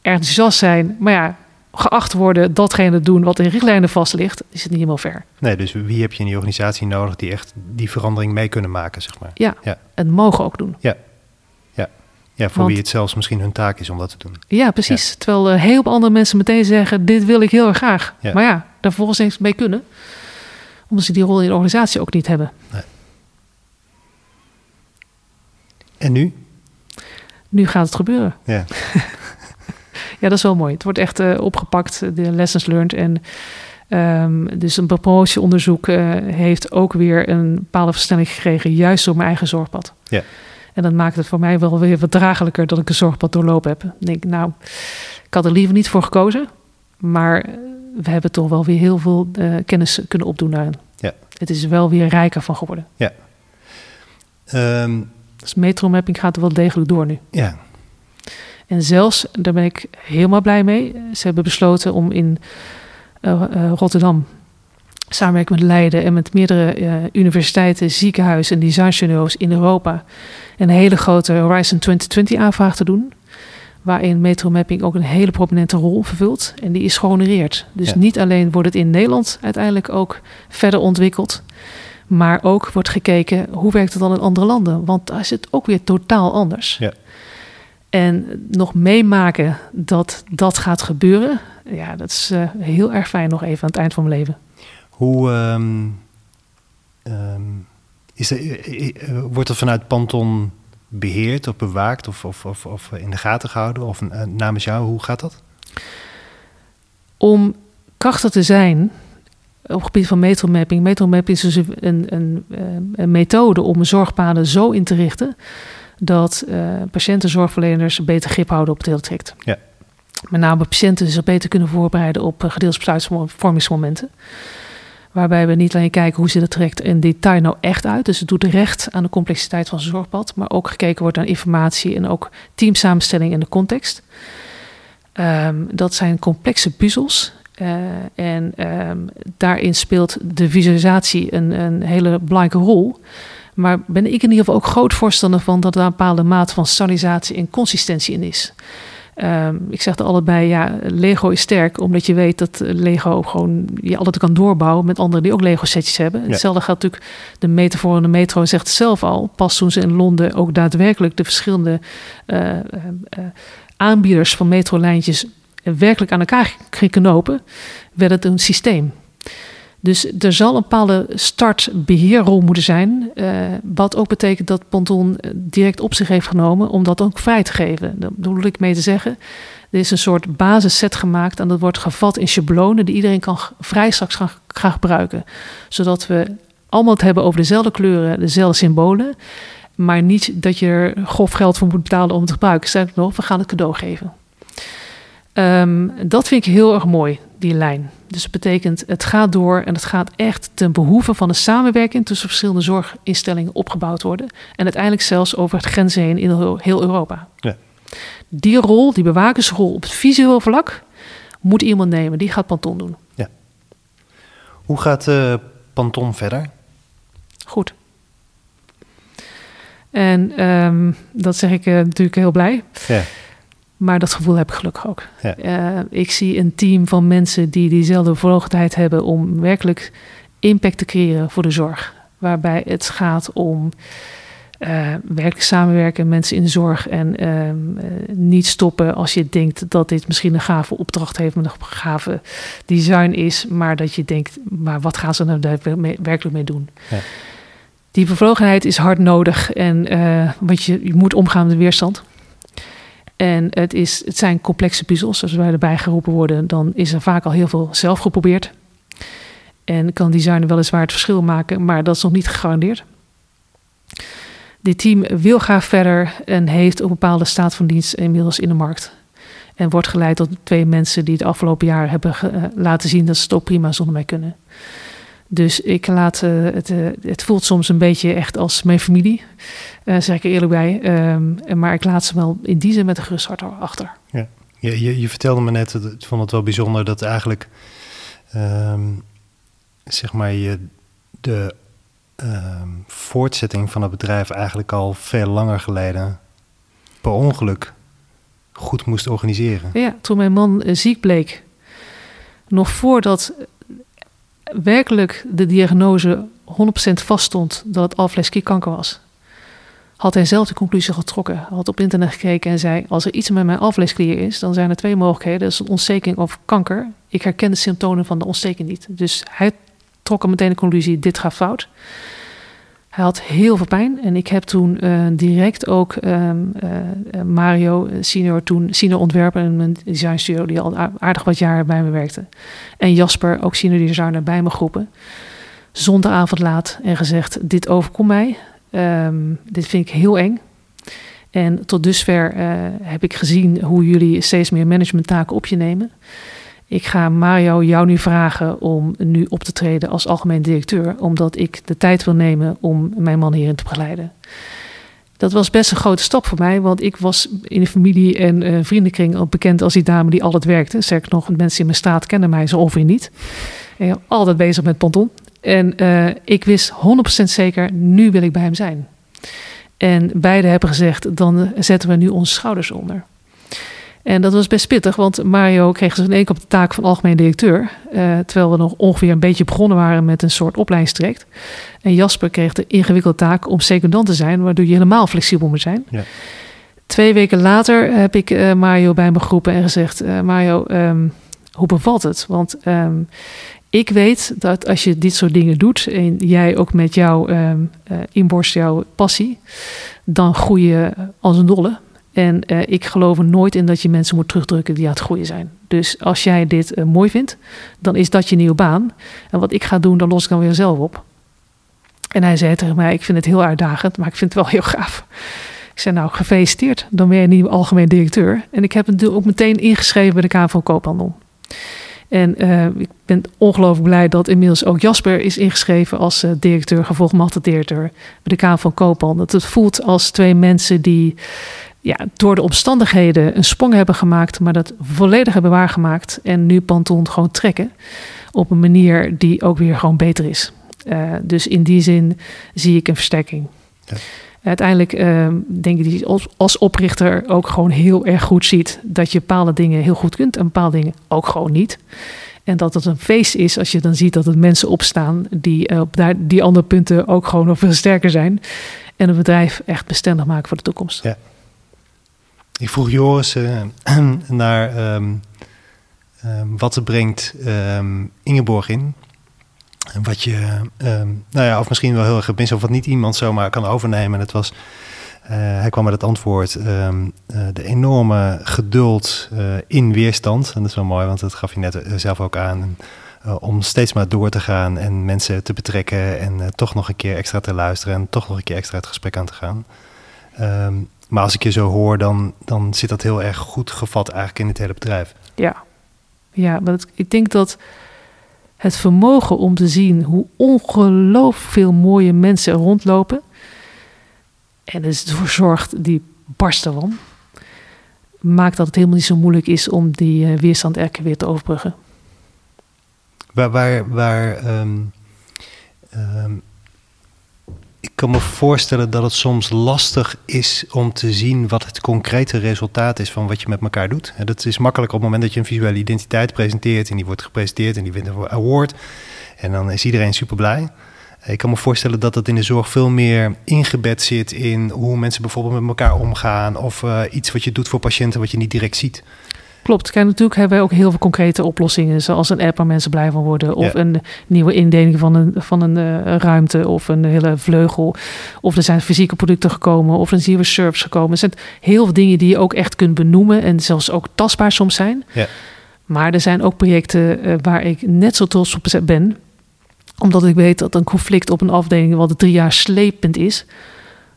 enthousiast zijn, maar ja, geacht worden datgene te doen wat in richtlijnen vast ligt, is het niet helemaal ver. Nee, dus wie heb je in die organisatie nodig die echt die verandering mee kunnen maken, zeg maar? Ja, Ja. het mogen ook doen. Ja, voor Want- wie het zelfs misschien hun taak is om dat te doen. Ja, precies. Terwijl eh, heel veel andere mensen meteen zeggen, dit wil ik heel erg graag. Ja. Maar ja, daar volgens niks mee kunnen. Omdat ze die rol in de organisatie ook niet hebben. En nu? Nu gaat het gebeuren. Ja, [laughs] Ja, dat is wel mooi. Het wordt echt eh, opgepakt, de lessons learned. En ehm, dus een promotieonderzoek eh, heeft ook weer een bepaalde versnelling gekregen, juist door mijn eigen zorgpad. Ja. En dat maakt het voor mij wel weer wat draaglijker dat ik een zorgpad doorlopen heb. Ik denk, nou, ik had er liever niet voor gekozen, maar eh, we hebben toch wel weer heel veel kennis kunnen opdoen daarin. Ja. Het is wel weer rijker van geworden. Ehm, Dus metromapping gaat er wel degelijk door nu. ja. En zelfs, daar ben ik helemaal blij mee. Ze hebben besloten om in eh, eh, Rotterdam samenwerken met Leiden en met meerdere eh, universiteiten, ziekenhuizen en designstudio's in Europa een hele grote Horizon 2020 aanvraag te doen. Waarin metromapping ook een hele prominente rol vervult. En die is gehonoreerd. Dus Ja. niet alleen wordt het in Nederland uiteindelijk ook verder ontwikkeld. Maar ook wordt gekeken hoe werkt het dan in andere landen. Want daar is het ook weer totaal anders. Ja. En nog meemaken dat dat gaat gebeuren, ja, dat is uh, heel erg fijn nog even aan het eind van mijn leven. Hoe um, um, is er, uh, wordt er vanuit Panton beheerd of bewaakt of, of, of, of in de gaten gehouden? Of uh, namens jou, hoe gaat dat? Om krachtig te zijn op het gebied van metromapping. Metromapping is dus een, een, een methode om zorgpaden zo in te richten dat uh, patiënten, zorgverleners beter grip houden op het hele traject. Ja. Met name patiënten zich beter kunnen voorbereiden op uh, gedeelsbesluitvormingsmomenten. Waarbij we niet alleen kijken hoe ziet het traject in detail nou echt uit. Dus het doet recht aan de complexiteit van zijn zorgpad. Maar ook gekeken wordt naar informatie en ook teamsamenstelling in de context. Um, dat zijn complexe puzzels. Uh, en um, daarin speelt de visualisatie een, een hele belangrijke rol. Maar ben ik in ieder geval ook groot voorstander van dat er een bepaalde mate van stabilisatie en consistentie in is. Um, ik zeg er allebei, ja, Lego is sterk, omdat je weet dat Lego gewoon je altijd kan doorbouwen met anderen die ook Lego setjes hebben. Ja. Hetzelfde geldt natuurlijk, de metafoor en de metro zegt het zelf al. Pas toen ze in Londen ook daadwerkelijk de verschillende uh, uh, aanbieders van metrolijntjes werkelijk aan elkaar gingen knopen, werd het een systeem. Dus er zal een bepaalde startbeheerrol moeten zijn. Uh, wat ook betekent dat Ponton direct op zich heeft genomen om dat ook vrij te geven. Daar bedoel ik mee te zeggen. Er is een soort basisset gemaakt en dat wordt gevat in schablonen die iedereen kan vrij straks gaan, gaan gebruiken. Zodat we allemaal het hebben over dezelfde kleuren, dezelfde symbolen. Maar niet dat je er grof geld voor moet betalen om het te gebruiken. Zeg nog, we gaan het cadeau geven. Um, dat vind ik heel erg mooi, die lijn. Dus het betekent, het gaat door en het gaat echt ten behoeve van de samenwerking tussen verschillende zorginstellingen opgebouwd worden. En uiteindelijk zelfs over het grenzen heen in heel Europa. Ja. Die rol, die bewakersrol op het visueel vlak, moet iemand nemen. Die gaat Panton doen. Ja. Hoe gaat uh, Panton verder? Goed. En um, dat zeg ik uh, natuurlijk heel blij. Ja. Maar dat gevoel heb ik gelukkig ook. Ja. Uh, ik zie een team van mensen die diezelfde bewogenheid hebben om werkelijk impact te creëren voor de zorg. Waarbij het gaat om uh, werkelijk samenwerken, mensen in de zorg en uh, niet stoppen als je denkt dat dit misschien een gave opdracht heeft, met een gave design is, maar dat je denkt, maar wat gaan ze nou daar werkelijk mee doen? Ja. Die bevlogenheid is hard nodig en want je, je moet omgaan met de weerstand. En het, is, het zijn complexe puzzels. Als wij erbij geroepen worden, dan is er vaak al heel veel zelf geprobeerd. En kan designer weliswaar het verschil maken, maar dat is nog niet gegarandeerd. Dit team wil graag verder en heeft een bepaalde staat van dienst inmiddels in de markt. En wordt geleid door twee mensen die het afgelopen jaar hebben laten zien dat ze het ook prima zonder mij kunnen. Dus ik laat uh, het, uh, het voelt soms een beetje echt als mijn familie, uh, zeg ik er eerlijk bij. Um, maar ik laat ze wel in die zin met een gerust hart achter. Ja, je, je, je vertelde me net, ik vond het wel bijzonder dat eigenlijk, um, zeg maar, je de um, voortzetting van het bedrijf eigenlijk al veel langer geleden per ongeluk goed moest organiseren. Ja, toen mijn man ziek bleek, nog voordat werkelijk de diagnose 100% vaststond dat het alvleesklierkanker was, had hij zelf de conclusie getrokken. Had op internet gekeken en zei: Als er iets met mijn alvleesklier is, dan zijn er twee mogelijkheden: dat is een ontsteking of kanker. Ik herken de symptomen van de ontsteking niet. Dus hij trok er meteen de conclusie: dit gaat fout. Hij had heel veel pijn en ik heb toen uh, direct ook um, uh, Mario, senior toen senior ontwerper in mijn designstudio, die al aardig wat jaren bij me werkte. En Jasper, ook senior designer bij me groepen. Zondagavond laat en gezegd: dit overkomt mij. Um, dit vind ik heel eng. En tot dusver heb ik gezien hoe jullie steeds meer managementtaken op je nemen. Ik ga Mario jou nu vragen om nu op te treden als algemeen directeur, omdat ik de tijd wil nemen om mijn man hierin te begeleiden. Dat was best een grote stap voor mij, want ik was in de familie en uh, vriendenkring al bekend als die dame die altijd werkte. Zeker nog, mensen in mijn straat kennen mij zo ongeveer niet. En altijd bezig met ponton. En uh, ik wist 100% zeker, nu wil ik bij hem zijn. En beide hebben gezegd, dan zetten we nu onze schouders onder. En dat was best pittig, want Mario kreeg dus in één keer op de taak van algemeen directeur. Uh, terwijl we nog ongeveer een beetje begonnen waren met een soort opleidingstraject. En Jasper kreeg de ingewikkelde taak om secondant te zijn, waardoor je helemaal flexibel moet zijn. Ja. Twee weken later heb ik uh, Mario bij me geroepen en gezegd: uh, Mario, um, hoe bevalt het? Want um, ik weet dat als je dit soort dingen doet en jij ook met jouw um, uh, inborst, jouw passie, dan groei je als een dolle. En uh, ik geloof er nooit in dat je mensen moet terugdrukken die aan het groeien zijn. Dus als jij dit uh, mooi vindt, dan is dat je nieuwe baan. En wat ik ga doen, dan los ik dan weer zelf op. En hij zei tegen mij: Ik vind het heel uitdagend, maar ik vind het wel heel gaaf. Ik zei: Nou, gefeliciteerd. Dan ben je nieuw algemeen directeur. En ik heb het ook meteen ingeschreven bij de Kamer van Koophandel. En uh, ik ben ongelooflijk blij dat inmiddels ook Jasper is ingeschreven als uh, directeur, gevolgmachtig directeur bij de Kamer van Koophandel. Het voelt als twee mensen die ja, door de omstandigheden een sprong hebben gemaakt, maar dat volledig hebben waargemaakt. En nu Panton gewoon trekken op een manier die ook weer gewoon beter is. Uh, dus in die zin zie ik een versterking. Ja. Uiteindelijk uh, denk ik dat je als, als oprichter ook gewoon heel erg goed ziet dat je bepaalde dingen heel goed kunt en bepaalde dingen ook gewoon niet. En dat het een feest is als je dan ziet dat er mensen opstaan die uh, op daar, die andere punten ook gewoon nog veel sterker zijn. En een bedrijf echt bestendig maken voor de toekomst. Ja. Ik vroeg Joris uh, [clears throat] naar um, um, wat er brengt um, Ingeborg in. En wat je, nou ja, of misschien wel heel erg gemist, of wat niet iemand zomaar kan overnemen. Het was, uh, hij kwam met het antwoord, uh, de enorme geduld in weerstand. En dat is wel mooi, want dat gaf je net zelf ook aan. om steeds maar door te gaan en mensen te betrekken en toch nog een keer extra te luisteren en toch nog een keer extra het gesprek aan te gaan. Um, maar als ik je zo hoor, dan, dan zit dat heel erg goed gevat eigenlijk in het hele bedrijf. Ja, ja maar ik denk dat het vermogen om te zien hoe ongelooflijk veel mooie mensen er rondlopen. En dus zorgt die barsten van. Maakt dat het helemaal niet zo moeilijk is om die uh, weerstand elke weer te overbruggen. Waar, waar, waar um, um, ik kan me voorstellen dat het soms lastig is om te zien wat het concrete resultaat is van wat je met elkaar doet. Dat is makkelijk op het moment dat je een visuele identiteit presenteert en die wordt gepresenteerd en die wint een award. En dan is iedereen super blij. Ik kan me voorstellen dat dat in de zorg veel meer ingebed zit in hoe mensen bijvoorbeeld met elkaar omgaan of uh, iets wat je doet voor patiënten wat je niet direct ziet. Klopt. Kijk, natuurlijk hebben wij ook heel veel concrete oplossingen, zoals een app waar mensen blij van worden, of ja. een nieuwe indeling van een, van een uh, ruimte, of een hele vleugel, of er zijn fysieke producten gekomen, of er zijn nieuwe service gekomen. Er zijn heel veel dingen die je ook echt kunt benoemen en zelfs ook tastbaar soms zijn. Ja. Maar er zijn ook projecten uh, waar ik net zo trots op ben, omdat ik weet dat een conflict op een afdeling wat drie jaar slepend is,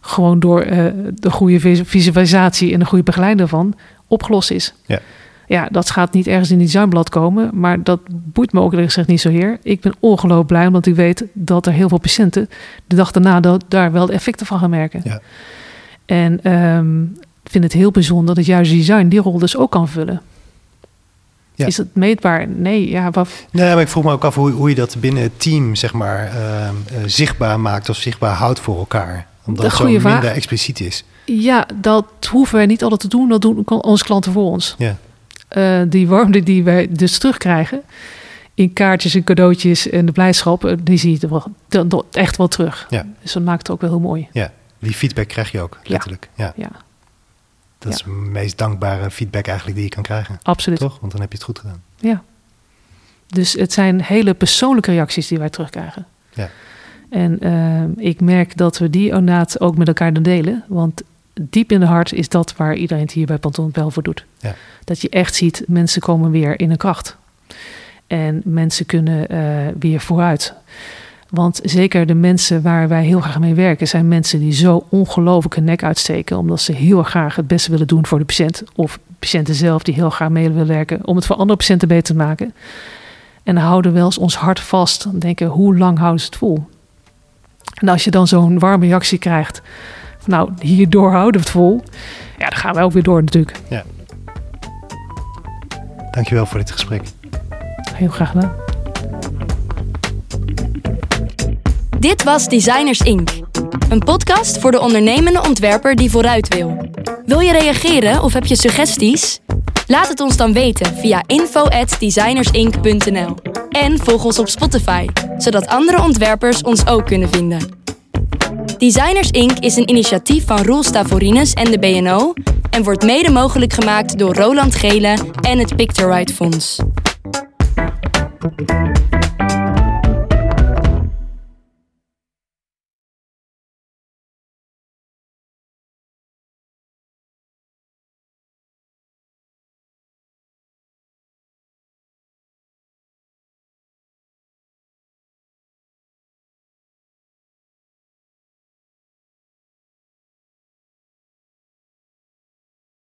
gewoon door uh, de goede visualisatie en de goede begeleiding van opgelost is. Ja. Ja, dat gaat niet ergens in die designblad komen, maar dat boeit me ook eerlijk gezegd niet zo heer. Ik ben ongelooflijk blij, omdat ik weet dat er heel veel patiënten de dag daarna dat, daar wel de effecten van gaan merken. Ja. En um, ik vind het heel bijzonder dat juist design die rol dus ook kan vullen. Ja. Is het meetbaar? Nee, ja. Wat... Nee, maar ik vroeg me ook af hoe, hoe je dat binnen het team, zeg maar, uh, uh, zichtbaar maakt of zichtbaar houdt voor elkaar. Omdat het zo minder vraag. expliciet is. Ja, dat hoeven wij niet altijd te doen. Dat doen onze klanten voor ons. Ja. Uh, die warmte die wij dus terugkrijgen in kaartjes en cadeautjes en de blijdschap, die zie je er wel, echt wel terug. Ja. Dus dat maakt het ook wel heel mooi. Ja, die feedback krijg je ook, letterlijk. Ja. ja. Dat is de meest dankbare feedback eigenlijk die je kan krijgen. Absoluut. Toch? Want dan heb je het goed gedaan. Ja. Dus het zijn hele persoonlijke reacties die wij terugkrijgen. Ja. En uh, ik merk dat we die inderdaad ook met elkaar delen. Want diep in de hart is dat waar iedereen het hier bij Panton wel voor doet. Ja. Dat je echt ziet, mensen komen weer in een kracht. En mensen kunnen uh, weer vooruit. Want zeker de mensen waar wij heel graag mee werken, zijn mensen die zo ongelooflijk hun nek uitsteken. Omdat ze heel graag het beste willen doen voor de patiënt. Of patiënten zelf die heel graag mee willen werken om het voor andere patiënten beter te maken. En houden we wel eens ons hart vast. Dan denken, hoe lang houden ze het vol? En als je dan zo'n warme reactie krijgt nou, hierdoor houden we het vol. Ja, dan gaan wij ook weer door natuurlijk. Ja. Dankjewel voor dit gesprek. Heel graag gedaan. Dit was Designers Inc. Een podcast voor de ondernemende ontwerper die vooruit wil. Wil je reageren of heb je suggesties? Laat het ons dan weten via info@designersink.nl en volg ons op Spotify, zodat andere ontwerpers ons ook kunnen vinden. Designers Inc. is een initiatief van Roel Stavorines en de BNO en wordt mede mogelijk gemaakt door Roland Gele en het Pictorite Fonds.